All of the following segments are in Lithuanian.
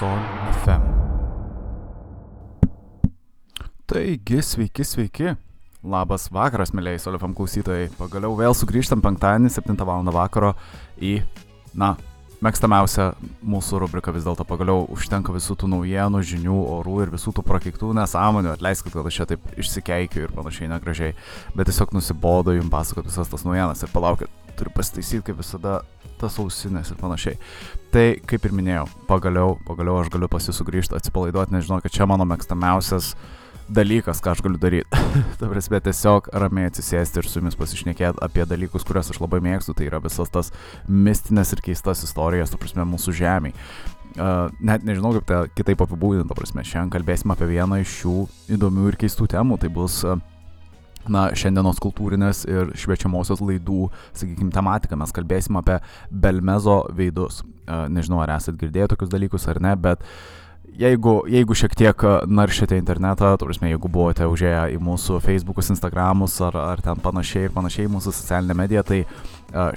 Sol FM. Taigi, sveiki, sveiki. Labas vakaras, mėlyjei Sol FM klausytojai. Pagaliau vėl sugrįžtam penktadienį, 7 val. vakaro į, na, mėgstamiausia mūsų rubrika vis dėlto pagaliau užtenka visų tų naujienų, žinių, orų ir visų tų prakeiktų nesąmonių. Atleiskit, kad aš čia taip išsikeikiu ir panašiai negražiai, bet tiesiog nusibodo jums pasakoti visas tas naujienas ir palaukit, turiu pasitaisyti kaip visada tas ausinės ir panašiai. Tai kaip ir minėjau, pagaliau, pagaliau aš galiu pasisugrįžti, atsipalaiduoti, nežinau, kad čia mano mėgstamiausias dalykas, ką aš galiu daryti. Ta prasme, tiesiog ramiai atsisėsti ir su jumis pasišnekėti apie dalykus, kuriuos aš labai mėgstu, tai yra visas tas mistinės ir keistas istorijas, ta prasme, mūsų žemėje. Uh, net nežinau, kaip tai kitaip apibūdinti, ta prasme, šiandien kalbėsime apie vieną iš šių įdomių ir keistų temų, tai bus uh, na, šiandienos kultūrinės ir šviečiamosios laidų, sakykime, tematika. Mes kalbėsime apie Belmezo veidus. Nežinau, ar esate girdėję tokius dalykus ar ne, bet jeigu, jeigu šiek tiek naršėte internetą, tu prasme, jeigu buvote užėję į mūsų Facebookus, Instagramus ar, ar ten panašiai ir panašiai mūsų socialinę mediją, tai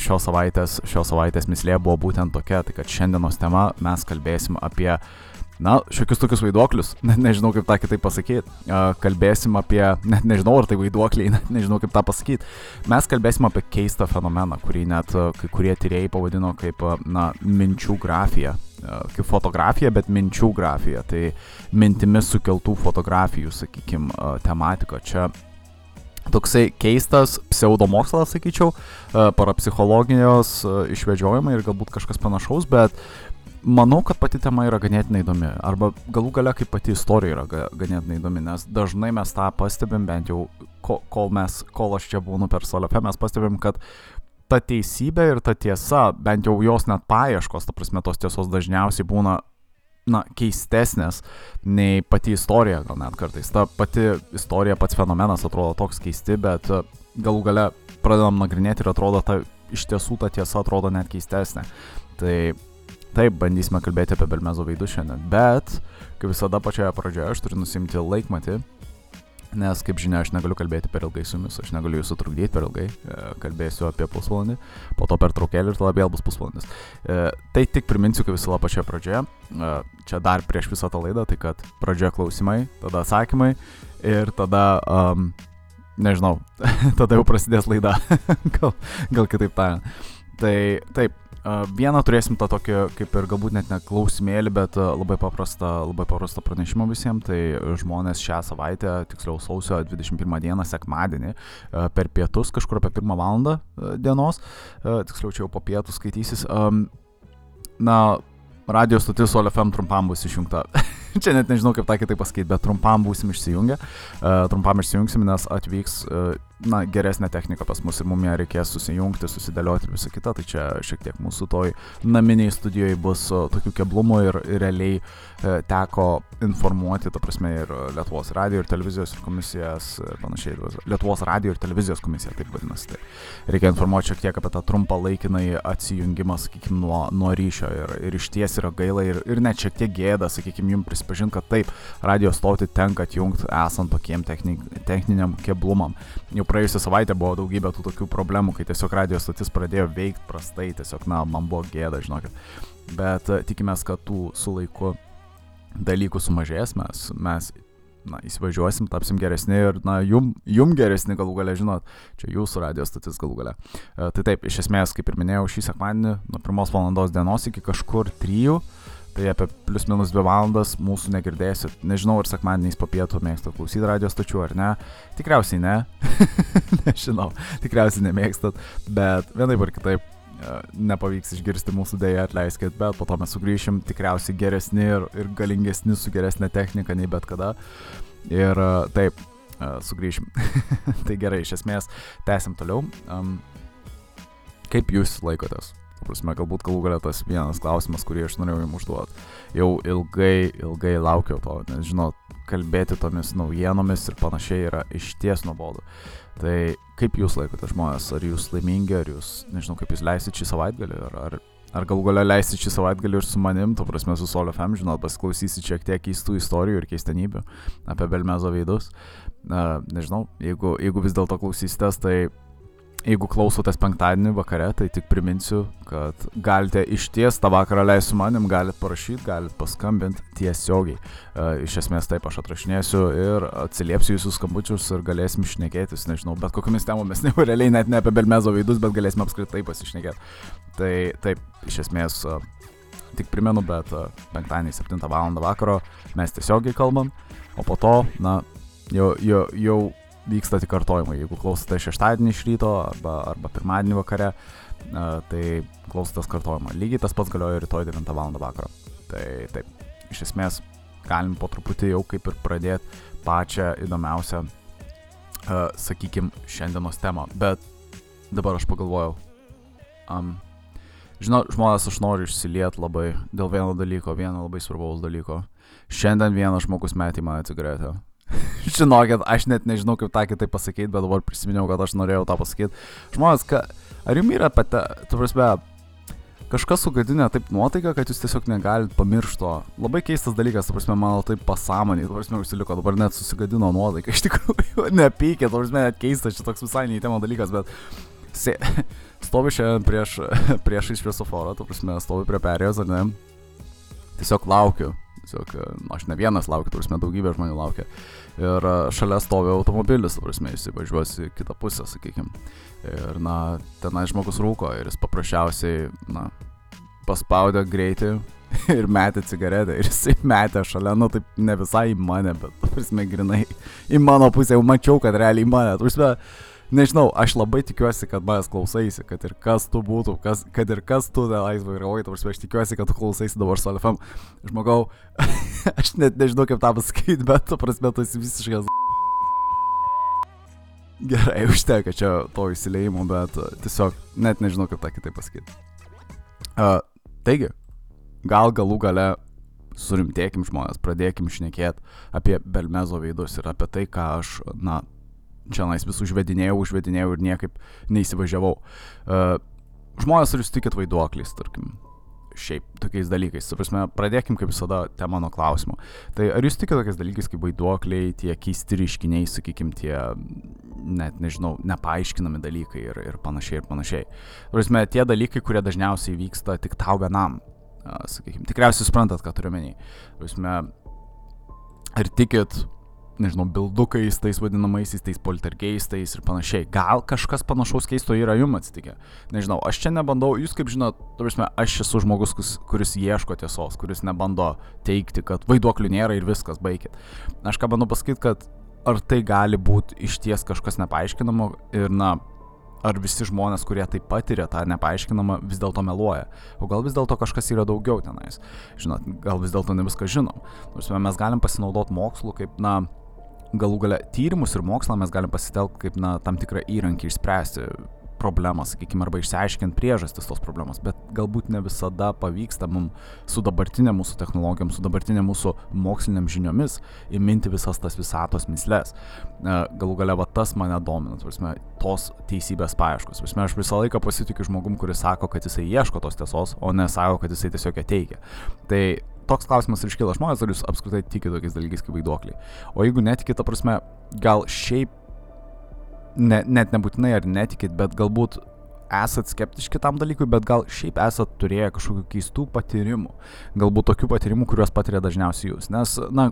šios savaitės, šios savaitės mislė buvo būtent tokia, tai kad šiandienos tema mes kalbėsim apie uh, na, šiokius tokius vaiduoklius, net nežinau kaip tą kitaip pasakyti. Kalbėsim apie, net nežinau ar tai vaiduokliai, net nežinau kaip tą pasakyti. Mes kalbėsim apie keistą fenomeną, kurį net kai kurie tyrėjai pavadino kaip, na, minčių grafija. Kaip fotografija, bet minčių grafija. Tai mintimis sukeltų fotografijų, sakykime, tematika. Čia toksai keistas pseudomokslas, sakyčiau, parapsichologijos išvedžiojimai ir galbūt kažkas panašaus, bet manau, kad pati tema yra ganėtinai įdomi. Arba galų gale kaip pati istorija yra ga, ganėtinai įdomi, nes dažnai mes tą pastebim, bent jau ko, kol, mes, kol aš čia būnu per Solefę, mes pastebim, kad ta teisybė ir ta tiesa, bent jau jos net paieškos, ta prasme, tos tiesos dažniausiai būna na, keistesnės nei pati istorija, gal net kartais. Ta pati istorija, pats fenomenas atrodo toks keisti, bet galų gale pradedam nagrinėti ir atrodo, ta iš tiesų ta tiesa atrodo net keistesnė. Tai Taip, bandysime kalbėti apie Belmezo veidus šiandien, bet, kaip visada pačioje pradžioje, aš turiu nusimti laikmatį, nes, kaip žinia, aš negaliu kalbėti per ilgai su jumis, aš negaliu jūsų trukdyti per ilgai, e, kalbėsiu apie pusvalandį, po to per traukėlį ir tada vėl bus pusvalandis. E, tai tik priminsiu, kaip visada pačioje pradžioje, e, čia dar prieš visą tą laidą, tai kad pradžioje klausimai, tada atsakymai ir tada... Um, nežinau, tada jau prasidės laida, gal, gal kitaip tariant. Tai taip, Vieną turėsim tą tokį, kaip ir galbūt net ne klausimėlį, bet labai paprastą, labai paprastą pranešimą visiems. Tai žmonės šią savaitę, tiksliau sausio 21 dieną, sekmadienį, per pietus, kažkur apie 1 valandą dienos, tiksliau čia jau po pietų skaitysis, na, radio stotis OLFM trumpam bus išjungta. čia net nežinau kaip tą kitaip pasakyti, bet trumpam būsim išsijungę. Trumpam išsijungsim, nes atvyks na, geresnė technika pas mus ir mums ją reikės susijungti, susidėlioti ir visą kitą, tai čia šiek tiek mūsų toj naminiai studijoje bus tokių keblumų ir, ir realiai e, teko informuoti, ta prasme, ir Lietuvos radio ir televizijos komisijas, e, panašiai, Lietuvos radio ir televizijos komisija, taip vadinasi. Tai reikia informuoti šiek tiek apie tą trumpą laikinai atsijungimą, sakykime, nuo, nuo ryšio ir, ir iš ties yra gaila ir, ir net šiek tiek gėda, sakykime, jums prisipažinti, kad taip, radio stoti tenka atjungti esant tokiem techni, techniniam keblumam. Jau praėjusią savaitę buvo daugybė tų tokių problemų, kai tiesiog radio stotis pradėjo veikti prastai, tiesiog, na, man buvo gėda, žinokit. Bet e, tikimės, kad tų su laiku dalykų sumažės, mes, mes na, įsivažiuosim, tapsim geresni ir, na, jum, jum geresni galų gale, žinot, čia jūsų radio stotis galų gale. E, tai taip, iš esmės, kaip ir minėjau, šį sekmadienį nuo pirmos valandos dienos iki kažkur trijų Tai apie plius minus 2 valandas mūsų negirdėsit. Nežinau, ar sekmadieniais po pietų mėgstat klausyti radio stočių ar ne. Tikriausiai ne. Nežinau, tikriausiai nemėgstat. Bet vienaip ar kitaip e, nepavyks išgirsti mūsų dėja, atleiskit, bet po to mes sugrįšim tikriausiai geresni ir, ir galingesni su geresnė technika nei bet kada. Ir e, taip, e, sugrįšim. tai gerai, iš esmės, tęsim toliau. Um, kaip jūs laikotės? Prasme, galbūt galų galia tas vienas klausimas, kurį aš norėjau jums užduoti. Jau ilgai, ilgai laukiau to, nes žinot, kalbėti tomis naujienomis ir panašiai yra iš ties nuobodu. Tai kaip jūs laikote žmonės, ar jūs laimingi, ar jūs, nežinau, kaip jūs leisit šį savaitgalį, ar, ar, ar galų galia leisit šį savaitgalį ir su manim, to prasme su Solo FM, žinot, pasiklausysit šiek tiek keistų istorijų ir keistenybių apie Belmezo veidus. Na, nežinau, jeigu, jeigu vis dėlto klausysitės, tai Jeigu klausotės penktadienį vakare, tai tik priminsiu, kad galite iš ties tą vakarą leisti su manim, galite parašyti, galite paskambinti tiesiogiai. Uh, iš esmės taip aš atrašinėsiu ir atsiliepsiu jūsų skambučius ir galėsim išnekėtis, nežinau, bet kokiamis temomis, ne realiai net ne apie Belmezo veidus, bet galėsim apskritai pasišnekėti. Tai taip, iš esmės, uh, tik primenu, bet uh, penktadienį 7 val. vakaro mes tiesiogiai kalbam, o po to, na, jau, jau, jau vyksta tik kartojimai. Jeigu klausote šeštadienį iš ryto arba, arba pirmadienį vakare, tai klausotės kartojimą. Lygiai tas pats galioja rytoj 9 val. vakaro. Tai taip, iš esmės galim po truputį jau kaip ir pradėti pačią įdomiausią, sakykime, šiandienos temą. Bet dabar aš pagalvojau, um, žinot, žmonės aš noriu išsiliet labai dėl vieno dalyko, vieno labai svarbaus dalyko. Šiandien vienas žmogus metė mane cigaretę. Žinokit, aš net nežinau, kaip tą kitaip pasakyti, bet dabar prisiminiau, kad aš norėjau tą pasakyti. Žmonės, ka, ar jums yra pate, tu prasme, kažkas sugadinę taip nuotaiką, kad jūs tiesiog negalit pamiršti to. Labai keistas dalykas, tu prasme, mano taip pasąmonė, tu prasme, užsiliko, dabar net susigadino nuotaiką, iš tikrųjų, nepykė, tu prasme, net keistas, čia toks visai neįtemo dalykas, bet sė, stovi šiandien prieš, prieš šviesoforą, tu prasme, stovi prie perėjos, ar ne? Tiesiog laukiu. Tiesiog, nu, aš ne vienas laukiu, prasme, daugybė žmonių laukia ir e, šalia stovi automobilis, prasme, jis įvažiuos į kitą pusę, sakykime. Ir, na, tenai žmogus rūko ir jis paprasčiausiai, na, paspaudė greitį ir metė cigaretę. Ir jisai metė šalia, nu, taip ne visai į mane, bet, prasme, grinai į mano pusę, jau mačiau, kad realiai į mane. Prasme, nežinau, aš labai tikiuosi, kad manęs klausaisi, kad ir kas tu būtų, kas, kad ir kas tu tenais vairuoji, tarsi aš tikiuosi, kad tu klausaisi dabar su LFM. Žmogau, aš net nežinau kaip tą pasakyti, bet tu prasme, tu esi visiškas. Gerai, užteka čia to įsileimo, bet uh, tiesiog net nežinau kaip tą kitaip pasakyti. Uh, taigi, gal galų gale surimtėkim žmonės, pradėkim šnekėti apie Belmezo veidus ir apie tai, ką aš, na, čia nais vis užvedinėjau, užvedinėjau ir niekaip neįsivažiavau. Uh, žmonės jūs tikit vaiduokliais, tarkim, šiaip tokiais dalykais. Suprasme, pradėkim kaip visada temą nuo klausimo. Tai ar jūs tikite tokiais dalykais kaip vaiduokliai, tie keisti reiškiniai, sakykim, tie, net nežinau, nepaaiškinami dalykai ir, ir panašiai ir panašiai. Prasme, tie dalykai, kurie dažniausiai vyksta tik tau vienam. Sakykim, tikriausiai suprantat, ką turiu menį. Prasme, ar tikit nežinau, bildukais, tais vadinamaisiais, tais poltergeistais ir panašiai. Gal kažkas panašaus keisto yra jums atsitikę. Nežinau, aš čia nebandau, jūs kaip žinot, prasme, aš esu žmogus, kuris ieško tiesos, kuris nebando teikti, kad vaiduoklių nėra ir viskas, baigit. Aš ką bandau pasakyti, kad ar tai gali būti iš ties kažkas nepaaiškinamo ir, na, ar visi žmonės, kurie tai patiria tą nepaaiškinamą, vis dėlto meluoja. O gal vis dėlto kažkas yra daugiau tenais. Žinot, gal vis dėlto ne viską žinom. Nors mes galim pasinaudoti mokslu kaip, na, galų gale tyrimus ir mokslą mes galim pasitelkti kaip na, tam tikrą įrankį išspręsti problemą, sakykime, arba išsiaiškinti priežastis tos problemos, bet galbūt ne visada pavyksta mums su dabartinė mūsų technologijom, su dabartinė mūsų moksliniam žiniomis įminti visas tas visatos mislės. E, galų gale va tas mane domina, prasme, tos teisybės paieškos. Prasme, aš visą laiką pasitikiu žmogum, kuris sako, kad jisai ieško tos tiesos, o ne sako, kad jisai tiesiog ją teikia. Tai toks klausimas ir iškyla žmonės, ar jūs apskritai tikite tokiais dalykais kaip vaiduokliai. O jeigu netikite, prasme, gal šiaip, ne, net nebūtinai ar netikit, bet galbūt esat skeptiški tam dalykui, bet gal šiaip esat turėję kažkokių keistų patyrimų. Galbūt tokių patyrimų, kuriuos patiria dažniausiai jūs. Nes, na,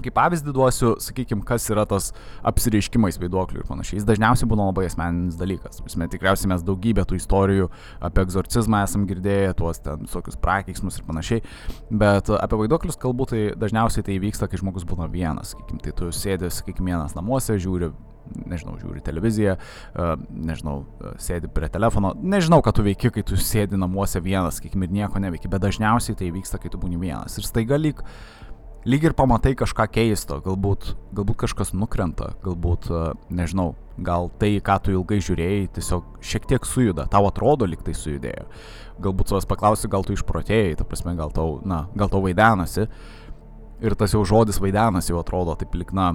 Kaip pavyzdį duosiu, sakykime, kas yra tas apsireiškimais vaiduoklių ir panašiai. Jis dažniausiai būna labai asmeninis dalykas. Mes tikriausiai mes daugybę tų istorijų apie egzorcizmą esam girdėję, tuos ten visokius prakeiksmus ir panašiai. Bet apie vaiduoklius kalbu, tai dažniausiai tai vyksta, kai žmogus būna vienas. Sakykime, tai tu sėdi, sakykime, vienas namuose, žiūri nežinau, žiūri televiziją, nežinau, sėdi prie telefono, nežinau, ką tu veiki, kai tu sėdi namuose vienas, sakykime, ir nieko neveiki, bet dažniausiai tai vyksta, kai tu būni vienas. Ir staiga lyg lyg ir pamatai kažką keisto, galbūt, galbūt kažkas nukrenta, galbūt, e, nežinau, gal tai, ką tu ilgai žiūrėjai, tiesiog šiek tiek sujuda, tau atrodo, lyg tai sujudėjo. Galbūt savęs paklausi, gal tu išprotėjai, ta prasme, gal tau, na, gal tau vaidenasi. Ir tas jau žodis vaidenasi jau atrodo taip lik, na,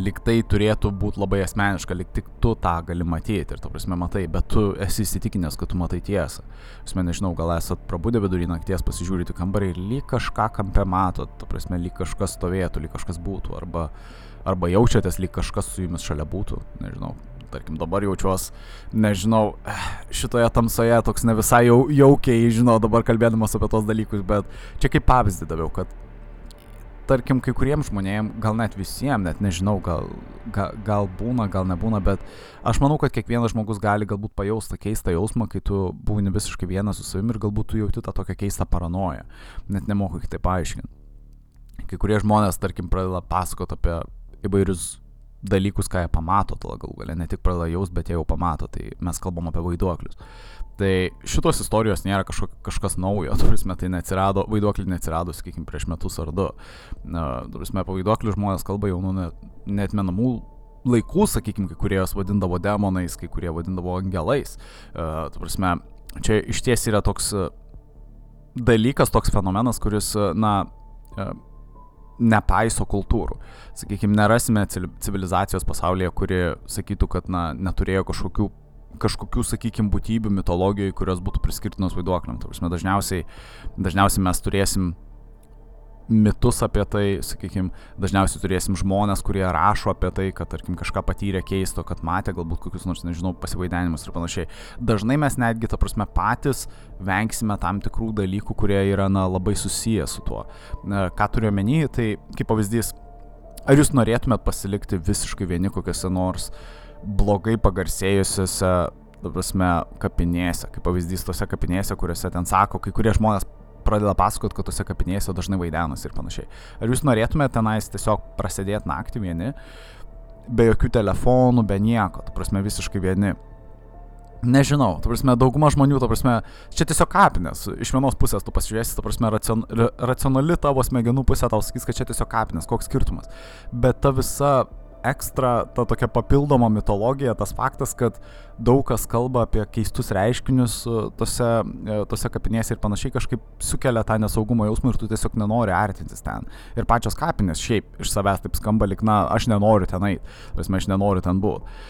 liktai turėtų būti labai asmeniška, lik tik tu tą gali matyti ir, ta prasme, matai, bet tu esi įsitikinęs, kad tu matai tiesą. Aš nežinau, gal esat prabudę vidurį nakties, pasižiūrėti kambarį ir lyg kažką kampe matot, ta prasme, lyg kažkas stovėtų, lyg kažkas būtų, arba, arba jaučiatės, lyg kažkas su jumis šalia būtų, nežinau. tarkim, dabar jaučiuosi, nežinau, šitoje tamsoje toks ne visai jau, jaukiai, žinau, dabar kalbėdamas apie tos dalykus, bet čia kaip pavyzdį daviau, kad tarkim, kai kuriems žmonėms, gal net visiems, net nežinau, gal, gal, gal būna, gal nebūna, bet aš manau, kad kiekvienas žmogus gali galbūt pajausti keistą jausmą, kai tu būni visiškai vienas su savimi ir galbūt tu jauti tą tokią keistą paranoją. Net nemoku kitaip paaiškinti. Kai kurie žmonės, tarkim, pradeda pasakoti apie įvairius dalykus, ką jie pamato, tada galų galę, ne tik pradeda jaus, bet jie jau pamato, tai mes kalbam apie vaiduoklius. Tai šitos istorijos nėra kažko, kažkas naujo, turis metai neatsirado, vaiduokliai neatsirado, sakykime, prieš metus ar du. Turis metai apie vaiduoklius žmonės kalba jau nuo net menamų laikų, sakykime, kai kurie juos vadindavo demonais, kai kurie vadindavo angelais. Uh, prasme, čia iš ties yra toks dalykas, toks fenomenas, kuris, na, uh, nepaiso kultūrų. Sakykime, nerasime civilizacijos pasaulyje, kuri sakytų, kad na, neturėjo kažkokių kažkokių, sakykime, būtybių mitologijoje, kurios būtų priskirtinos vaiduokliam. Dažniausiai, dažniausiai mes turėsim mitus apie tai, sakykime, dažniausiai turėsim žmonės, kurie rašo apie tai, kad, tarkim, kažką patyrė keisto, kad matė galbūt kokius nors, nežinau, pasivaidenimus ir panašiai. Dažnai mes netgi, ta prasme, patys vengsime tam tikrų dalykų, kurie yra, na, labai susiję su tuo. Ką turiu omeny, tai kaip pavyzdys, ar jūs norėtumėt pasilikti visiškai vieni kokiuose nors blogai pagarsėjusiuose ta prasme, kapinėse, kaip pavyzdys tose kapinėse, kuriuose ten sako, kai kurie žmonės pradeda pasakoti, kad tose kapinėse dažnai vaidenas ir panašiai. Ar jūs norėtumėte tenais tiesiog prasidėti naktį vieni, be jokių telefonų, be nieko, tu prasme visiškai vieni. Nežinau, tu prasme, dauguma žmonių, tu prasme, čia tiesiog kapinės. Iš vienos pusės tu pasižiūrėsi, tu prasme, racion, racionali tavo smegenų pusė tau sakys, kad čia tiesiog kapinės, koks skirtumas. Bet ta visa ekstra, ta tokia papildoma mitologija, tas faktas, kad daug kas kalba apie keistus reiškinius e, tose, e, tose kapinėse ir panašiai kažkaip sukelia tą nesaugumo jausmą ir tu tiesiog nenori artintis ten. Ir pačios kapinės šiaip iš savęs taip skamba, lik, na, aš nenoriu ten eiti, prasme, aš nenoriu ten būti.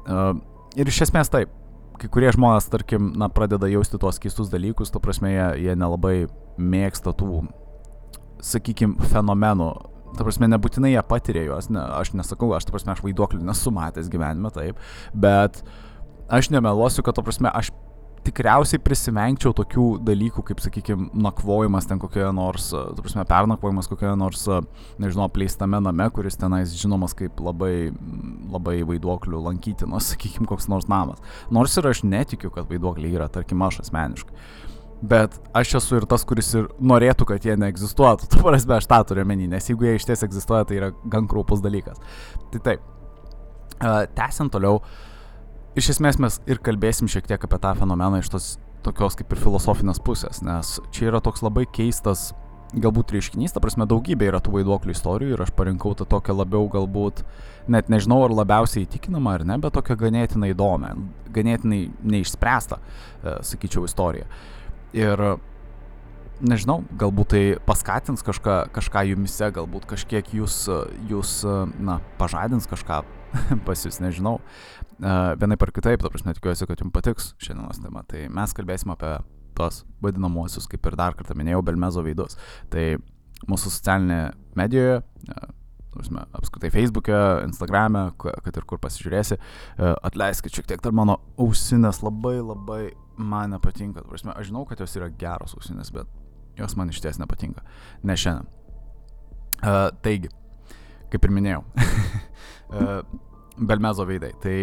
Uh, ir iš esmės taip, kai kurie žmonės, tarkim, na, pradeda jausti tuos keistus dalykus, to prasme, jie, jie nelabai mėgsta tų, sakykime, fenomenų Ta prasme, nebūtinai jie patiria juos, ne, aš nesakau, aš, ta prasme, aš vaiduoklių nesu matęs gyvenime, taip, bet aš nemeluosiu, kad, ta prasme, aš tikriausiai prisimengčiau tokių dalykų, kaip, sakykime, nakvojimas ten kokioje nors, tu prasme, pernakvojimas kokioje nors, nežinau, apleistame name, kuris tenais žinomas kaip labai, labai vaiduoklių lankytinas, sakykime, koks nors namas. Nors ir aš netikiu, kad vaiduokliai yra, tarkim, aš asmeniškai. Bet aš esu ir tas, kuris ir norėtų, kad jie neegzistuotų. Tu prasme, aš tą turiu menį, nes jeigu jie iš ties egzistuoja, tai yra gan kraupus dalykas. Tai taip. Tęsiant toliau, iš esmės mes ir kalbėsim šiek tiek apie tą fenomeną iš tos tokios kaip ir filosofinės pusės, nes čia yra toks labai keistas galbūt reiškinys, ta prasme daugybė yra tų vaiduoklių istorijų ir aš parinkau tą tokią labiau galbūt, net nežinau ar labiausiai įtikinamą ar ne, bet tokią ganėtinai įdomią, ganėtinai neišspręstą, e, sakyčiau, istoriją. Ir nežinau, galbūt tai paskatins kažką, kažką jumise, galbūt kažkiek jūs, jūs na, pažadins kažką pas jūs, nežinau. Vienai par kitaip, ta prasme, tikiuosi, kad jums patiks šiandienos tema. Tai mes kalbėsime apie tos vadinamosius, kaip ir dar kartą minėjau, Belmezo veidus. Tai mūsų socialinė medijoje, prasme, apskritai Facebook'e, Instagram'e, kad ir kur pasižiūrėsi, atleiskit šiek tiek, dar mano ausinės labai labai man nepatinka. Prasme, aš žinau, kad jos yra geros ausinės, bet jos man iš ties nepatinka. Ne šiandien. Uh, taigi, kaip ir minėjau, uh, Belmezo veidai. Tai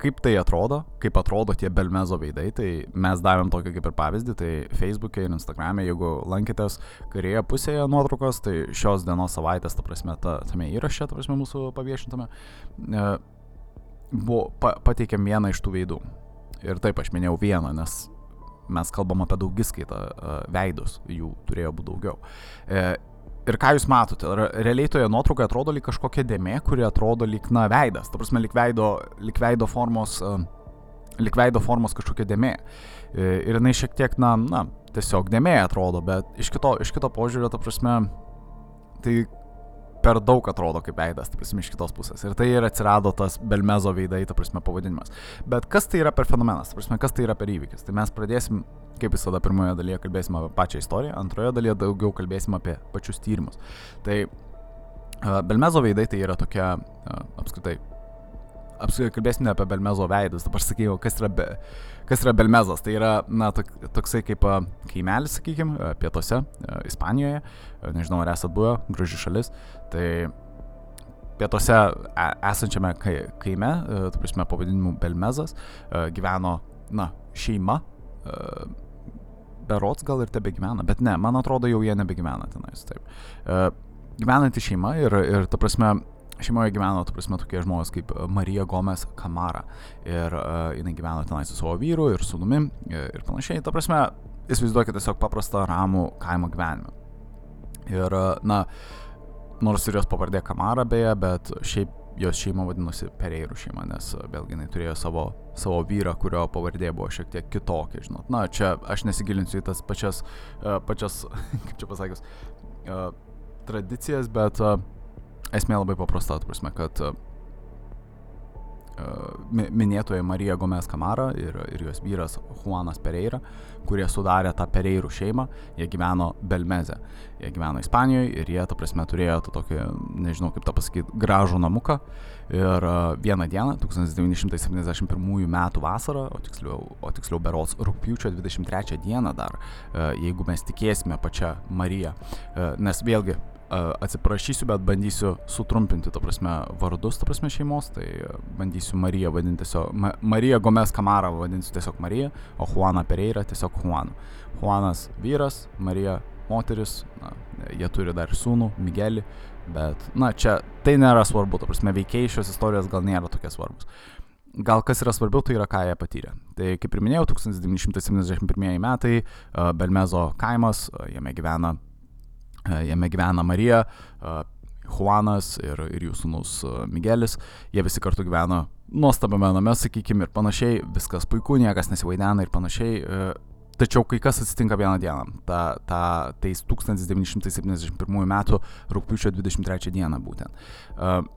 kaip tai atrodo, kaip atrodo tie Belmezo veidai, tai mes davėm tokį kaip ir pavyzdį, tai Facebook'e ir Instagram'e, jeigu lankėtės kairėje pusėje nuotraukos, tai šios dienos savaitės, ta prasme, ta, tame įraše, ta prasme, mūsų paviešintame, uh, buvo, pa, pateikėm vieną iš tų veidų. Ir taip aš minėjau vieną, nes mes kalbam apie daugiskaitą uh, veidus, jų turėjo būti daugiau. E, ir ką jūs matote? Realiai toje nuotraukoje atrodo lyg kažkokia dėmė, kuri atrodo lyg, na, veidas. Ta prasme, lyg veido, lyg veido formos, uh, lyg veido formos kažkokia dėmė. E, ir jinai šiek tiek, na, na, tiesiog dėmė atrodo, bet iš kito, iš kito požiūrio, ta prasme, tai per daug atrodo kaip veidas, ta prasme, iš kitos pusės. Ir tai ir atsirado tas Belmezo veidai, ta prasme, pavadinimas. Bet kas tai yra per fenomenas, ta prasme, kas tai yra per įvykis? Tai mes pradėsim, kaip visada, pirmoje dalyje kalbėsim apie pačią istoriją, antroje dalyje daugiau kalbėsim apie pačius tyrimus. Tai Belmezo veidai tai yra tokia uh, apskritai apskritai kalbėsime apie Belmezo veidus. Dabar sakyčiau, kas yra, be, kas yra Belmezas. Tai yra, na, toksai kaip kaimelis, sakykime, pietuose, Ispanijoje. Nežinau, ar esate buvę, graži šalis. Tai pietuose e, esančiame kaime, tu prasme, pavadinimu Belmezas, gyveno, na, šeima. Berots gal ir tebe gyvena, bet ne, man atrodo, jau jie nebegyvena tenais. Taip. Gyvenanti šeima ir, ir ta prasme, šeimoje gyveno, tu prasme, tokie žmonės kaip e, Marija Gomes Kamara. Ir uh, jinai gyveno tenai su savo vyru ir sūnumi e, ir panašiai. Ta prasme, įsivaizduokite tiesiog paprastą ramų kaimo gyvenimą. Ir, uh, na, nors ir jos pavardė Kamara beje, bet šiaip jos šeima vadinosi Pereirų šeima, nes vėlgi jinai turėjo savo, savo vyrą, kurio pavardė buvo šiek tiek kitokia, žinot. Na, čia aš nesigilinsiu į tas pačias, uh, pačias kaip čia pasakius, uh, tradicijas, bet uh, esmė labai paprasta, prasme, kad uh, minėtoji Marija Gomes Kamara ir, ir jos vyras Juanas Pereira, kurie sudarė tą Pereirų šeimą, jie gyveno Belmeze. Jie gyveno Ispanijoje ir jie, ta prasme, turėjo tą tokį, nežinau kaip tą pasakyti, gražų namuką. Ir uh, vieną dieną, 1971 m. vasarą, o tiksliau, o tiksliau berots rūpiučio 23 dieną dar, jeigu mes tikėsime pačią Mariją, nes vėlgi atsiprašysiu, bet bandysiu sutrumpinti, ta prasme, vardus, ta prasme, šeimos, tai bandysiu Mariją vadinti tiesiog, Ma Marija Gomes Kamara vadinsiu tiesiog Marija, o Juaną Pereira tiesiog Juanu. Juanas vyras, Marija moteris, na, jie turi dar sūnų, Migelį, bet, na, čia tai nėra svarbu, ta prasme, veikėjai šios istorijos gal nėra tokie svarbus. Gal kas yra svarbiau, tai yra ką jie patyrė. Tai kaip ir minėjau, 1971 metai, Belmezo kaimas, jame gyvena E, jame gyvena Marija, e, Juanas ir, ir jų sūnus e, Miguelis. Jie visi kartu gyvena nuostabiame name, sakykime, ir panašiai. Viskas puiku, niekas nesivaidena ir panašiai. Tačiau kai kas atsitinka vieną dieną, ta, ta, tais 1971 m. rūpiučio 23 d. būtent.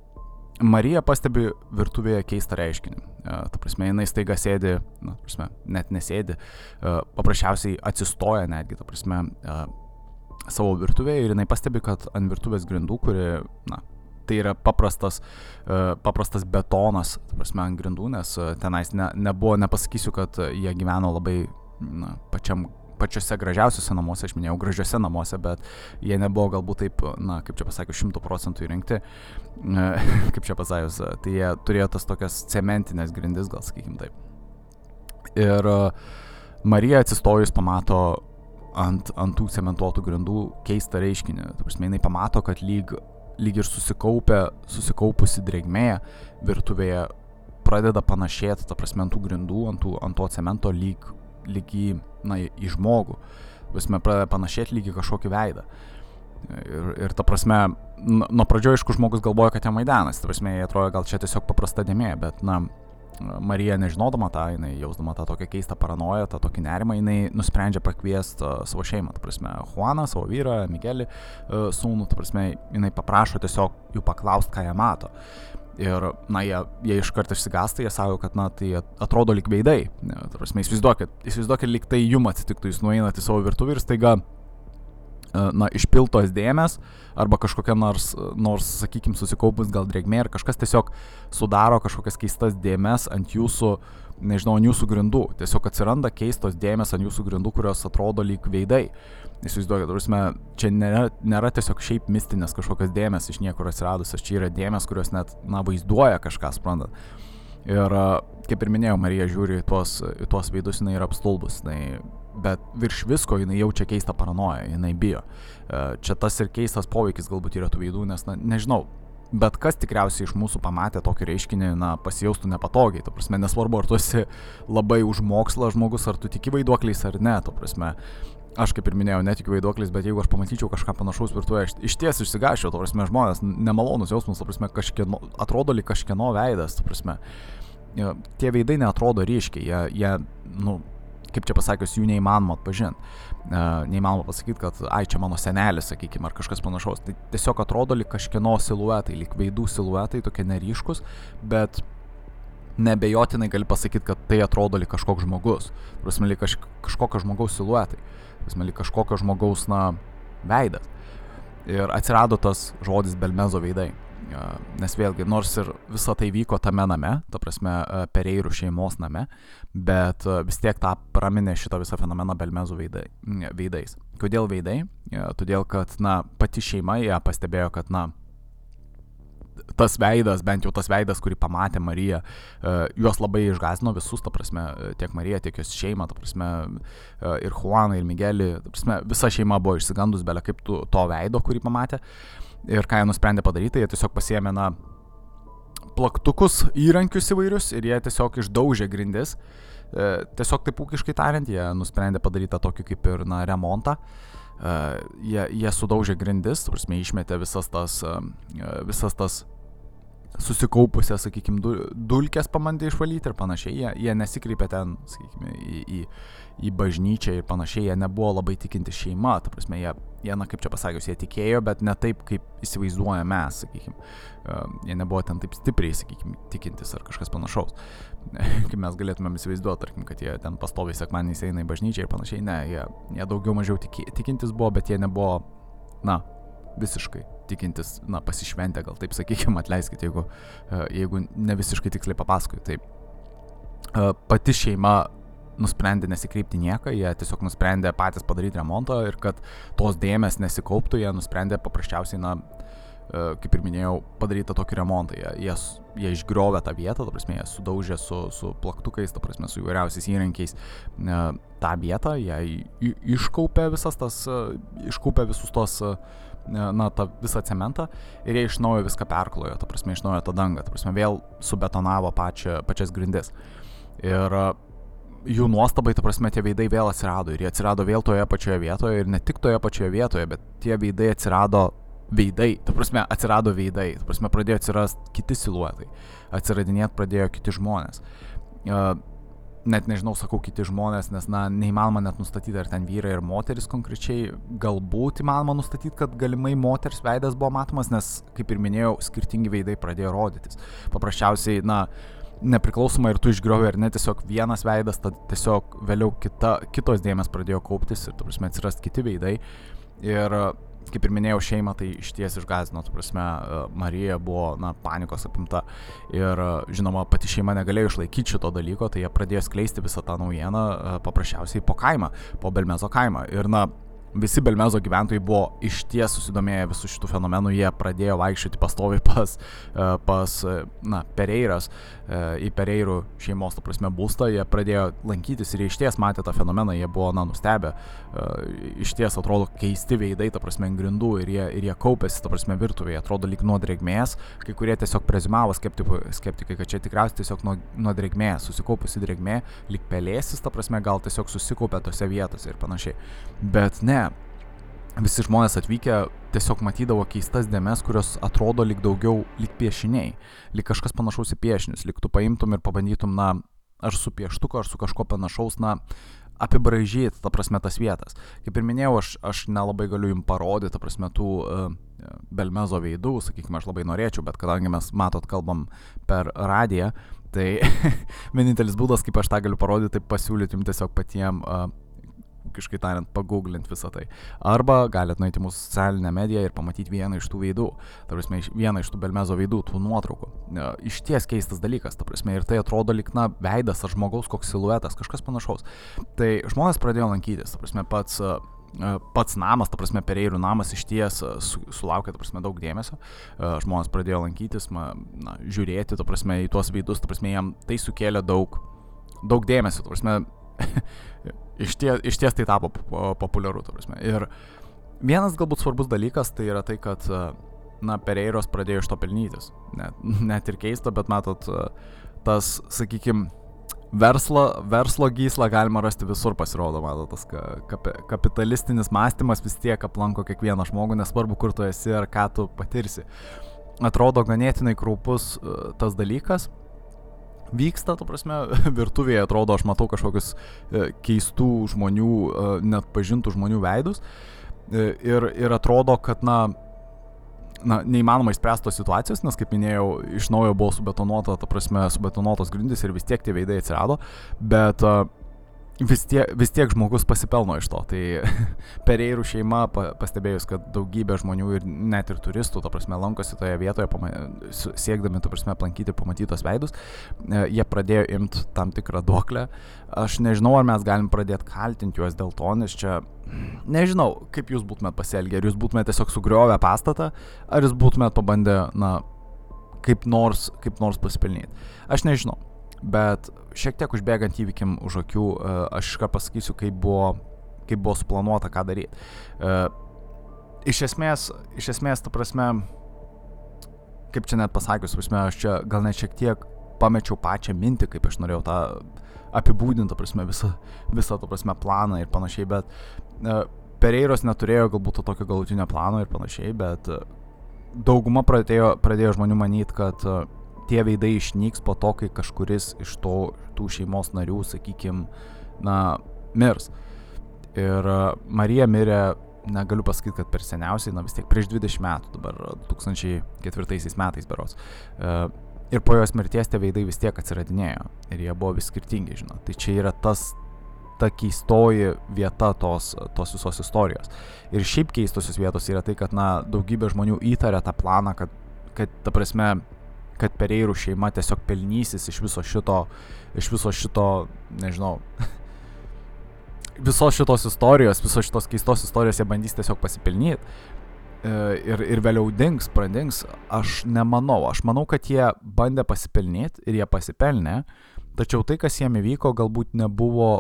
Marija pastebi virtuvėje keistą reiškinį. Ta prasme, jinai staiga sėdi, na, prasme, net nesėdi, paprasčiausiai atsistoja netgi, ta prasme, savo virtuvėje ir jinai pastebi, kad ant virtuvės grindų, kuri, na, tai yra paprastas, uh, paprastas betonas, ta prasme, ant grindų, nes uh, tenais ne, nebuvo, nepasakysiu, kad jie gyveno labai, na, pačiam pačiuose gražiausiuose namuose, aš minėjau, gražiuose namuose, bet jie nebuvo galbūt taip, na, kaip čia pasakiau, šimtų procentų įrengti, kaip čia pasakius, tai jie turėjo tas tokias cementinės grindis, gal sakykim taip. Ir Marija atsistojus pamato ant, ant tų cementuotų grindų keistą reiškinį. Tai prasme, jinai pamato, kad lyg, lyg ir susikaupę, susikaupusi drėgmė virtuvėje pradeda panašėti, ta prasme, ant tų grindų, ant, tų, ant to cemento lyg, lyg į, na, į žmogų. Prasme, pradeda panašėti lyg į kažkokį veidą. Ir, ir ta prasme, nuo pradžio, aišku, žmogus galvoja, kad jam Maidanas, ta prasme, jie atrodo gal čia tiesiog paprasta dėmė, bet, na, Marija nežinodama tą, jinai jausdama tą tokią keistą paranoją, tą tokį nerimą, jinai nusprendžia pakviesti uh, savo šeimą, ta prasme, Juaną, savo vyrą, Migelį, uh, sūnų, ta prasme, jinai paprašo tiesiog jų paklausti, ką jie mato. Ir, na, jie, jie iš karto išsigąsta, jie sako, kad, na, tai atrodo lik veidai. Ta prasme, įsivaizduokit, įsivaizduokit, lik tai jum atsitiktų, jūs nueinate į savo virtuvę ir staiga na, išpiltos dėmes arba kažkokia nors, nors sakykime, susikaupus gal drėgmė ir kažkas tiesiog sudaro kažkokias keistas dėmes ant jūsų, nežinau, ant jūsų grindų. Tiesiog atsiranda keistos dėmes ant jūsų grindų, kurios atrodo lyg veidai. Įsivaizduokit, prasme, čia nėra, nėra tiesiog šiaip mistinės kažkokios dėmes iš niekur atsiradusios, čia yra dėmes, kurios net, na, vaizduoja kažką, suprantat. Ir kaip ir minėjau, Marija žiūri į tuos, į tuos veidus, jinai yra apstulbus, jinai bet virš visko jinai jaučia keistą paranoją, jinai bijo. E, čia tas ir keistas poveikis galbūt yra tų veidų, nes, na, nežinau, bet kas tikriausiai iš mūsų pamatė tokį reiškinį, na, pasijaustų nepatogiai. Tu prasme, nesvarbu, ar tu esi labai už mokslą žmogus, ar tu tiki vaiduokliais ar ne, tu prasme. Aš kaip ir minėjau, netikiu vaiduokliais, bet jeigu aš pamatyčiau kažką panašaus virtuvėje, aš iš ties išsigašiau, tu prasme, žmonės, nemalonus jausmus, tu prasme, kažkieno, atrodo lyg kažkieno veidas, tu prasme. Tie veidai netrodo ryškiai, jie, jie nu, kaip čia pasakius, jų neįmanoma atpažinti. Uh, neįmanoma pasakyti, kad, ai, čia mano senelis, sakykime, ar kažkas panašaus. Tai tiesiog atrodo lyg kažkieno siluetai, lyg veidų siluetai, tokie neryškus, bet nebejotinai gali pasakyti, kad tai atrodo lyg kažkoks žmogus. Prasme, lyg kaž, kažkokio žmogaus siluetai. Prasme, lyg kažkokio žmogaus, na, veidas. Ir atsirado tas žodis Belmezo veidai. Nes vėlgi, nors ir visa tai vyko tame name, ta prasme, pereirų šeimos name, bet vis tiek tą praminė šitą visą fenomeną Belmezų veidai, veidais. Kodėl veidai? Todėl, kad, na, pati šeima ją pastebėjo, kad, na, tas veidas, bent jau tas veidas, kurį pamatė Marija, juos labai išgazino visus, ta prasme, tiek Marija, tiek jos šeima, ta prasme, ir Juaną, ir Migelį, ta prasme, visa šeima buvo išsigandus, belė kaip tu, to veido, kurį pamatė. Ir ką jie nusprendė padaryti, jie tiesiog pasiemė, na, plaktukus, įrankius įvairius ir jie tiesiog išdaužė grindis. E, tiesiog taip ūkiškai tariant, jie nusprendė padaryti tokį kaip ir, na, remontą. Uh, jie, jie sudaužė grindis, prasme, išmetė visas tas, uh, visas tas susikaupusias, sakykime, dulkės pamandė išvalyti ir panašiai. Jie, jie nesikreipė ten, sakykime, į, į, į bažnyčią ir panašiai, jie nebuvo labai tikinti šeima, ta prasme, jie, jie, na kaip čia pasakius, jie tikėjo, bet ne taip, kaip įsivaizduoja mes, sakykime. Jie nebuvo ten taip stipriai, sakykime, tikintis ar kažkas panašaus. kaip mes galėtumėm įsivaizduoti, tarkim, kad jie ten pastoviai sekmaniais eina į bažnyčią ir panašiai. Ne, jie, jie daugiau mažiau tiki, tikintis buvo, bet jie nebuvo, na, visiškai tikintis, na, pasišventę, gal taip sakykime, atleiskit, jeigu, jeigu ne visiškai tiksliai papasakoju. Taip, pati šeima nusprendė nesikreipti nieką, jie tiesiog nusprendė patys padaryti remontą ir kad tos dėmes nesikauptų, jie nusprendė paprasčiausiai, na, e, kaip ir minėjau, padaryti tokį remontą. Jie, jie, jie išgriovė tą vietą, ta prasme, jie sudaužė su, su plaktukais, ta prasme, su įvairiausiais įrankiais e, tą vietą, jie iškaupė visas tas, e, iškaupė visus tos na, tą visą cementą ir jie iš naujo viską perklojo, ta prasme, iš naujo tą dangą, ta prasme, vėl subetonavo pačią, pačias grindis. Ir jų nuostabai, ta prasme, tie veidai vėl atsirado ir jie atsirado vėl toje pačioje vietoje ir ne tik toje pačioje vietoje, bet tie veidai atsirado veidai, ta prasme, atsirado veidai, ta prasme, pradėjo atsirasti kiti siluetai, atsiradinėti pradėjo kiti žmonės. Uh, net nežinau, sakau kiti žmonės, nes, na, neįmanoma net nustatyti, ar ten vyrai ir moteris konkrečiai, galbūt įmanoma nustatyti, kad galimai moters veidas buvo matomas, nes, kaip ir minėjau, skirtingi veidai pradėjo rodytis. Paprasčiausiai, na, uh, nepriklausomai ir tu išgriovė ar ne, tiesiog vienas veidas, tad tiesiog vėliau kita, kitos dėmes pradėjo kauptis ir, tu prasme, atsirasti kiti veidai. Ir, kaip ir minėjau, šeima tai iš ties išgazino, tu prasme, Marija buvo, na, panikos apimta ir, žinoma, pati šeima negalėjo išlaikyti šito dalyko, tai jie pradėjo skleisti visą tą naujieną paprasčiausiai po kaimą, po Belmezo kaimą. Ir, na, visi Belmezo gyventojai buvo išties susidomėję visų šitų fenomenų, jie pradėjo vaikščioti pastoviai pas, e, pas e, na, Pereiras, e, į Pereirų šeimos, ta prasme, būstą, jie pradėjo lankytis ir išties matė tą fenomeną, jie buvo, na, nustebę, išties atrodo keisti veidai, ta prasme, ant grindų ir jie, ir jie kaupėsi, ta prasme, virtuvėje, atrodo lyg nuo drėgmės, kai kurie tiesiog prezimavo skeptikai, skeptikai kad čia tikriausiai tiesiog nuo, nuo drėgmės, susikaupusi drėgmė, lyg pelėsis, ta prasme, gal tiesiog susikaupė tose vietose ir panašiai. Bet ne, visi žmonės atvykę tiesiog matydavo keistas dėmes, kurios atrodo lyg daugiau lyg piešiniai, lyg kažkas panašaus į piešinius, lyg tu paimtum ir pabandytum, na, ar su pieštuku, ar su kažko panašaus, na, apibražyti, ta prasme, tas vietas. Kaip ir minėjau, aš, aš nelabai galiu jums parodyti, ta prasme, tų uh, Belmezo veidų, sakykime, aš labai norėčiau, bet kadangi mes, matot, kalbam per radiją, tai vienintelis būdas, kaip aš tą galiu parodyti, tai pasiūlyti jums tiesiog patiem uh, ūkiškai tariant, pagooglint visą tai. Arba galite nueiti mūsų socialinę mediją ir pamatyti vieną iš tų veidų, ta prasme, vieną iš tų Belmezo veidų, tų nuotraukų. Iš ties keistas dalykas, ta prasme, ir tai atrodo likna veidas ar žmogaus koks siluetas, kažkas panašaus. Tai žmonės pradėjo lankytis, ta prasme, pats pats namas, ta prasme, pereirių namas iš ties su, sulaukė, ta prasme, daug dėmesio. Žmonės pradėjo lankytis, na, žiūrėti, ta prasme, į tuos veidus, ta prasme, jam tai sukėlė daug, daug dėmesio, ta prasme, iš, ties, iš ties tai tapo populiaru, ta prasme. Ir vienas galbūt svarbus dalykas tai yra tai, kad, na, Pereiros pradėjo iš to pelnytis. Net, net ir keista, bet matot, tas, sakykime, verslo, verslo gyslą galima rasti visur pasirodo, matot, tas kap, kapitalistinis mąstymas vis tiek aplanko kiekvieną žmogų, nesvarbu, kur tu esi ar ką tu patirsi. Atrodo ganėtinai kraupus tas dalykas, vyksta, tu prasme, virtuvėje atrodo, aš matau kažkokius e, keistų žmonių, e, net pažintų žmonių veidus. E, ir, ir atrodo, kad, na, na, neįmanoma išspręsti tos situacijos, nes, kaip minėjau, iš naujo buvo subetonuota, ta prasme, subetonuotos grindys ir vis tiek tie veidai atsirado, bet vis tiek, vis tiek žmogus pasipelno iš to. Tai Pereirų šeima, pastebėjus, kad daugybė žmonių ir net ir turistų, ta prasme, lankosi toje vietoje, pama, siekdami, ta prasme, aplankyti pamatytos veidus, e, jie pradėjo imti tam tikrą duoklę. Aš nežinau, ar mes galim pradėti kaltinti juos dėl to, nes čia, nežinau, kaip jūs būtumėt pasielgę, ar jūs būtumėt tiesiog sugriovę pastatą, ar jūs būtumėt pabandę, na, kaip nors, kaip nors pasipelnyti. Aš nežinau. Bet šiek tiek užbėgant įvykim už akių, e, aš iškart pasakysiu, kaip buvo, kaip buvo suplanuota, ką daryti. E, iš esmės, iš esmės, ta prasme, kaip čia net pasakius, prasme, aš čia gal net šiek tiek pamečiau pačią mintį, kaip aš norėjau tą apibūdinti, prasme, visą, visą, ta prasme, planą ir panašiai, bet uh, Pereiros neturėjo galbūt to tokio galutinio plano ir panašiai, bet uh, dauguma pradėjo, pradėjo žmonių manyti, kad uh, tie veidai išnyks po to, kai kažkuris iš to, tų šeimos narių, sakykime, na, mirs. Ir e, Marija mirė, negaliu pasakyti, kad per seniausiai, na vis tiek prieš 20 metų, dabar 2004 metais beros. E, ir po jos mirties tie veidai vis tiek atsiradinėjo. Ir jie buvo vis skirtingi, žinot. Tai čia yra tas ta keistoji vieta tos, tos visos istorijos. Ir šiaip keistosios vietos yra tai, kad, na, daugybė žmonių įtarė tą planą, kad, kad ta prasme, kad Pereirų šeima tiesiog pelnysis iš viso šito, iš viso šito, nežinau, visos šitos istorijos, visos šitos keistos istorijos jie bandys tiesiog pasipelnyti e, ir, ir vėliau dings, pradings, aš nemanau. Aš manau, kad jie bandė pasipelnyti ir jie pasipelnė, tačiau tai, kas jiem įvyko, galbūt nebuvo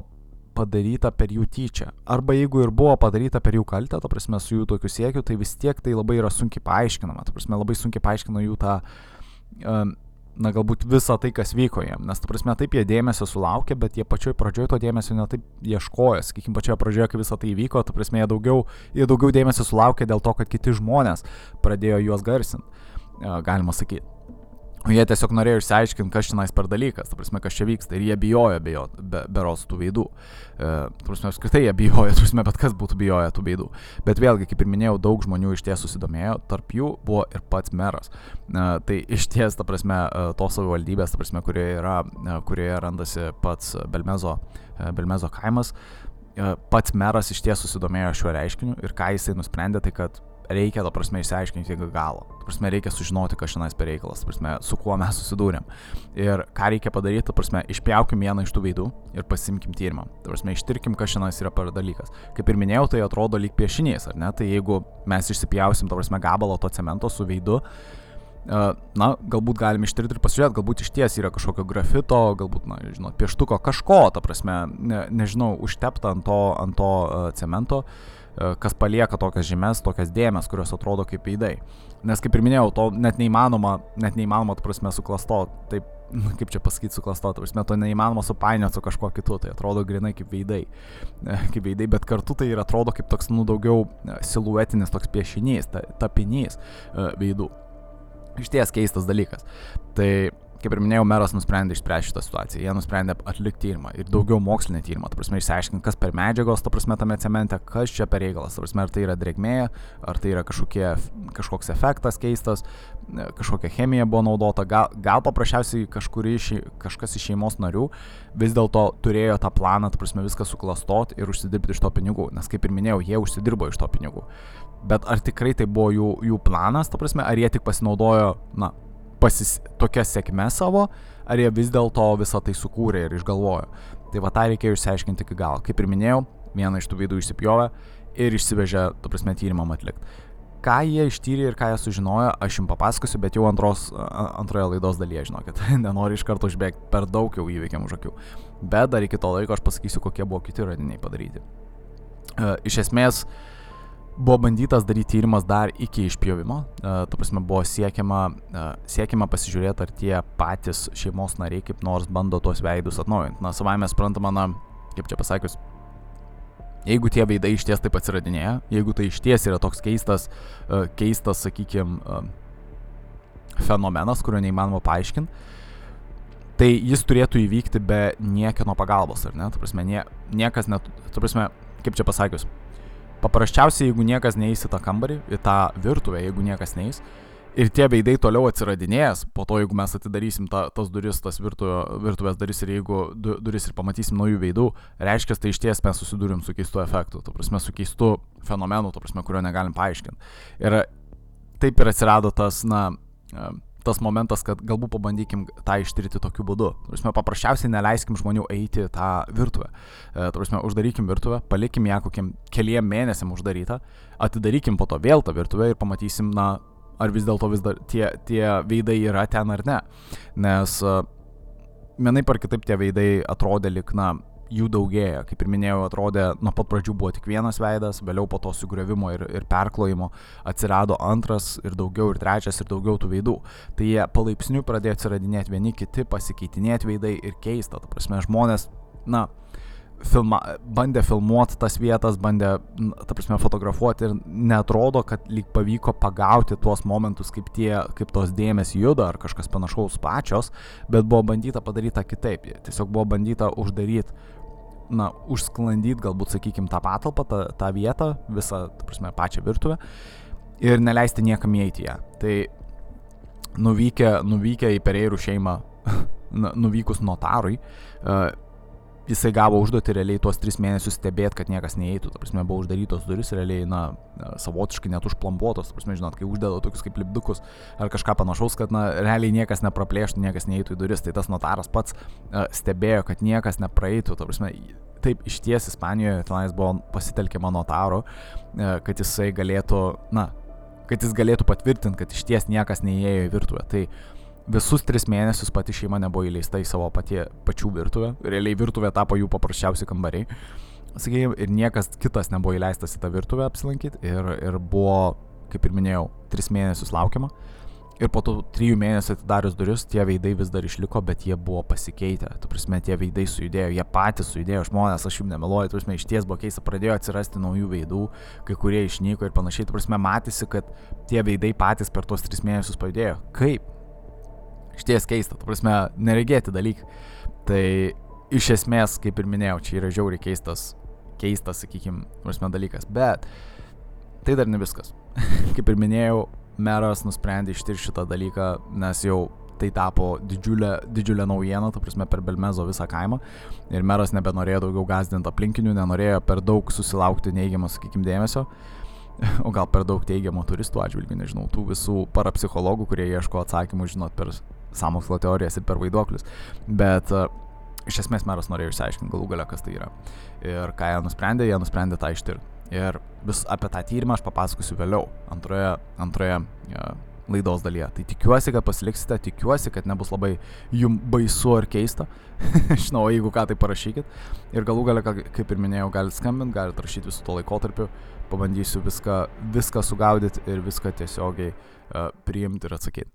padaryta per jų tyčia. Arba jeigu ir buvo padaryta per jų kaltę, ta prasme, su jų tokiu siekiu, tai vis tiek tai labai yra sunkiai paaiškinama. Ta prasme, labai sunkiai paaiškina jų tą uh, na galbūt visą tai, kas vyko jiem. Nes, tu prasme, taip jie dėmesio sulaukė, bet jie pačioj pradžioje to dėmesio netaip ieškojo. Sakykime, pačioje pradžioje, kai visą tai įvyko, tu prasme, jie daugiau, jie daugiau dėmesio sulaukė dėl to, kad kiti žmonės pradėjo juos garsinti, galima sakyti. Jie tiesiog norėjo išsiaiškinti, kas čia per dalykas, ta prasme, kas čia vyksta. Ir jie bijojo bijo, be, beros tų veidų. E, ta prasme, apskritai jie bijojo, ta prasme, bet kas būtų bijoję tų veidų. Bet vėlgi, kaip ir minėjau, daug žmonių iš ties susidomėjo, tarp jų buvo ir pats meras. E, tai iš ties, ta prasme, e, tos savivaldybės, ta prasme, kurioje, yra, e, kurioje randasi pats Belmezo, e, Belmezo kaimas, pats meras iš ties susidomėjo šiuo reiškiniu ir ką jisai nusprendė, tai kad reikia, ta prasme, išsiaiškinti iki galo. Ta prasme, reikia sužinoti, kas šiandien per reikalas, ta prasme, su kuo mes susidūrėm. Ir ką reikia padaryti, ta prasme, išpjaukim vieną iš tų veidų ir pasimkim tyrimą. Ta prasme, ištirkim, kas šiandien yra per dalykas. Kaip ir minėjau, tai atrodo lyg piešinys, ar ne? Tai jeigu mes išsipjausim, ta prasme, gabalą to cemento su veidu, na, galbūt galim ištirti ir pasižiūrėti, galbūt iš ties yra kažkokio grafito, galbūt, na, žinot, pieštuko, kažko, ta prasme, ne, nežinau, užtepta ant to, ant to uh, cemento. Uh, E, kas palieka tokias žymės, tokias dėmes, kurios atrodo kaip veidai. Nes kaip ir minėjau, to net neįmanoma, net neįmanoma, tu prasme, suklasto, taip, kaip čia pasakyti, suklasto, tu prasme, to neįmanoma supainioti su kažkuo kitu, tai atrodo grinai kaip veidai, e, kaip veidai, bet kartu tai ir atrodo kaip toks, nu, daugiau e, siluetinis toks piešinys, ta, tapinys veidų. Iš ties keistas dalykas. Tai kaip ir minėjau, meras nusprendė išspręsti šitą situaciją. Jie nusprendė atlikti tyrimą ir daugiau mokslinį tyrimą, ta prasme, išsiaiškinti, kas per medžiagos, ta prasme, tame cemente, kas čia per reikalas, ta prasme, ar tai yra drėgmė, ar tai yra kažkokie, kažkoks efektas keistas, kažkokia chemija buvo naudota, gal, gal paprasčiausiai iš, kažkas iš šeimos narių vis dėlto turėjo tą planą, ta prasme, viską suklastot ir užsidirbti iš to pinigų, nes kaip ir minėjau, jie užsidirbo iš to pinigų. Bet ar tikrai tai buvo jų, jų planas, ta prasme, ar jie tik pasinaudojo, na, pasis, tokia sėkme savo, ar jie vis dėlto visą tai sukūrė ir išgalvojo. Tai va tą reikėjo išsiaiškinti iki galo. Kaip ir minėjau, vieną iš tų veidų išsipjovė ir išsivežė, tu prasme, tyrimam atlikti. Ką jie ištyrė ir ką jie sužinojo, aš jums papasakosiu, bet jau antros, antroje laidos dalyje, žinokit, nenoriu iš karto užbėgti per daug jau įvykiam už akių. Bet dar iki to laiko aš pasakysiu, kokie buvo kiti radiniai padaryti. Uh, iš esmės, uh, buvo bandytas daryti tyrimas dar iki išpjovimo. Uh, tu prasme, buvo siekiama, uh, siekiama pasižiūrėti, ar tie patys šeimos nariai kaip nors bando tuos veidus atnaujinti. Na, savai mes suprantama, na, kaip čia pasakius, jeigu tie veidai iš ties taip atsiradinėja, jeigu tai iš ties yra toks keistas, uh, keistas, sakykime, uh, fenomenas, kurio neįmanoma paaiškinti, tai jis turėtų įvykti be niekieno pagalbos, ar ne? Tu prasme, nie, niekas net, tu prasme, kaip čia pasakius, Paprasčiausiai, jeigu niekas neįs į tą kambarį, į tą virtuvę, jeigu niekas neįs, ir tie veidai toliau atsiradinės, po to jeigu mes atidarysim ta, tas duris, tas virtuvė, virtuvės duris ir jeigu du, duris ir pamatysim naujų veidų, reiškia, tai iš ties mes susidūrim su keistu efektu, tu prasme, su keistu fenomenu, tu prasme, kurio negalim paaiškinti. Ir taip ir atsirado tas, na, tas momentas, kad galbūt pabandykim tą ištirti tokiu būdu. Turime paprasčiausiai neleiskim žmonių eiti tą virtuvę. E, Turime uždarykim virtuvę, palikim ją kokiem keliem mėnesiam uždarytą, atidarykim po to vėl tą virtuvę ir pamatysim, na, ar vis dėlto vis dar tie, tie veidai yra ten ar ne. Nes uh, vienaip ar kitaip tie veidai atrodė lik, na, jų daugėja. Kaip ir minėjau, atrodė, nuo pat pradžių buvo tik vienas veidas, vėliau po to sugriovimo ir, ir perklojimo atsirado antras ir daugiau, ir trečias, ir daugiau tų veidų. Tai jie palaipsniui pradėjo atsiradinėti vieni kiti, pasikeitinėti veidai ir keista. Ta prasme, žmonės, na, filma, bandė filmuoti tas vietas, bandė, ta prasme, fotografuoti ir netrodo, kad lyg pavyko pagauti tuos momentus, kaip, tie, kaip tos dėmesį juda ar kažkas panašaus pačios, bet buvo bandyta padaryti kitaip. Tiesiog buvo bandyta uždaryti, na, užsklandyti galbūt, sakykime, tą patalpą, tą, tą vietą, visą, ta prasme, pačią virtuvę ir neleisti niekam įeiti ją. Tai nuvykę, nuvykę į Pereirų šeimą, nuvykus notarui, uh, jisai gavo užduotį realiai tuos tris mėnesius stebėti, kad niekas neįeitų. Ta prasme, buvo uždarytos duris, realiai, na, savotiškai net užplambuotos. Ta prasme, žinot, kai uždeda tokius kaip lipdukus ar kažką panašaus, kad, na, realiai niekas nepraplėštų, niekas neįeitų į duris. Tai tas notaras pats uh, stebėjo, kad niekas nepraeitų. Ta prasme, taip, iš ties Ispanijoje tenais buvo pasitelkiama notaro, uh, kad jisai galėtų, na, kad jis galėtų patvirtinti, kad iš ties niekas neįėjo į virtuvę. Tai visus tris mėnesius pati šeima nebuvo įleista į savo patie, pačių virtuvę. Realiai virtuvė tapo jų paprasčiausi kambariai. Sakykime, ir niekas kitas nebuvo įleistas į tą virtuvę apsilankyti. Ir, ir buvo, kaip ir minėjau, tris mėnesius laukiama. Ir po tų trijų mėnesių atidarius duris, tie veidai vis dar išliko, bet jie buvo pasikeitę. Tu prasme, tie veidai sujudėjo, jie patys sujudėjo, žmonės, aš jums nemeluoju, tu prasme, iš ties buvo keista, pradėjo atsirasti naujų veidų, kai kurie išnyko ir panašiai. Tu prasme, matėsi, kad tie veidai patys per tuos tris mėnesius pajudėjo. Kaip? Šties keista, tu prasme, neregėti dalykai. Tai iš esmės, kaip ir minėjau, čia yra žiauriai keistas, keistas, sakykime, prasme dalykas. Bet tai dar ne viskas. kaip ir minėjau, meras nusprendė ištirti šitą dalyką, nes jau tai tapo didžiulė, didžiulė naujiena, ta prasme, per Belmezo visą kaimą. Ir meras nebenorėjo daugiau gazdinti aplinkinių, nenorėjo per daug susilaukti neigiamą, sakykime, dėmesio. O gal per daug teigiamo turistų atžvilgių, nežinau, tų visų parapsichologų, kurie ieško atsakymų, žinot, per samokslo teorijas ir per vaiduoklius. Bet uh, iš esmės meras norėjo išsiaiškinti galų galę, kas tai yra. Ir ką jie nusprendė, jie nusprendė tą ištirti. Ir vis apie tą tyrimą aš papasakosiu vėliau, antroje, antroje uh, laidos dalyje. Tai tikiuosi, kad pasiliksite, tikiuosi, kad nebus labai jum baisu ar keista. Žinau, jeigu ką, tai parašykit. Ir galų galę, kaip ir minėjau, galite skambinti, galite rašyti visų to laikotarpiu. Pabandysiu viską, viską sugaudyti ir viską tiesiogiai uh, priimti ir atsakyti.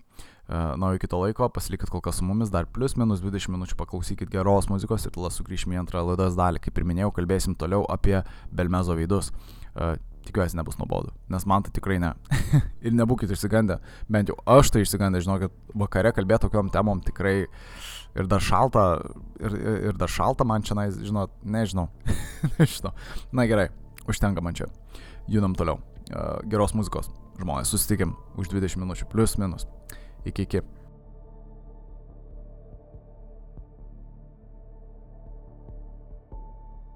Na, o iki to laiko pasilikit kol kas su mumis, dar plus minus 20 minučių paklausykit geros muzikos ir tada sugrįšime į antrą laidos dalį. Kaip ir minėjau, kalbėsim toliau apie Belmezo veidus. Uh, tikiuosi nebus nuobodu, nes man tai tikrai ne. ir nebūkit išsigandę, bent jau aš tai išsigandę, žinokit, vakare kalbėti tokiom temom tikrai ir dar šalta, ir, ir dar šalta man čia, žinot, nežinau. nežinau. Na gerai, užtenka man čia. Judam toliau. Uh, geros muzikos. Žmonės, susitikim už 20 minučių, plus minus. Iki iki.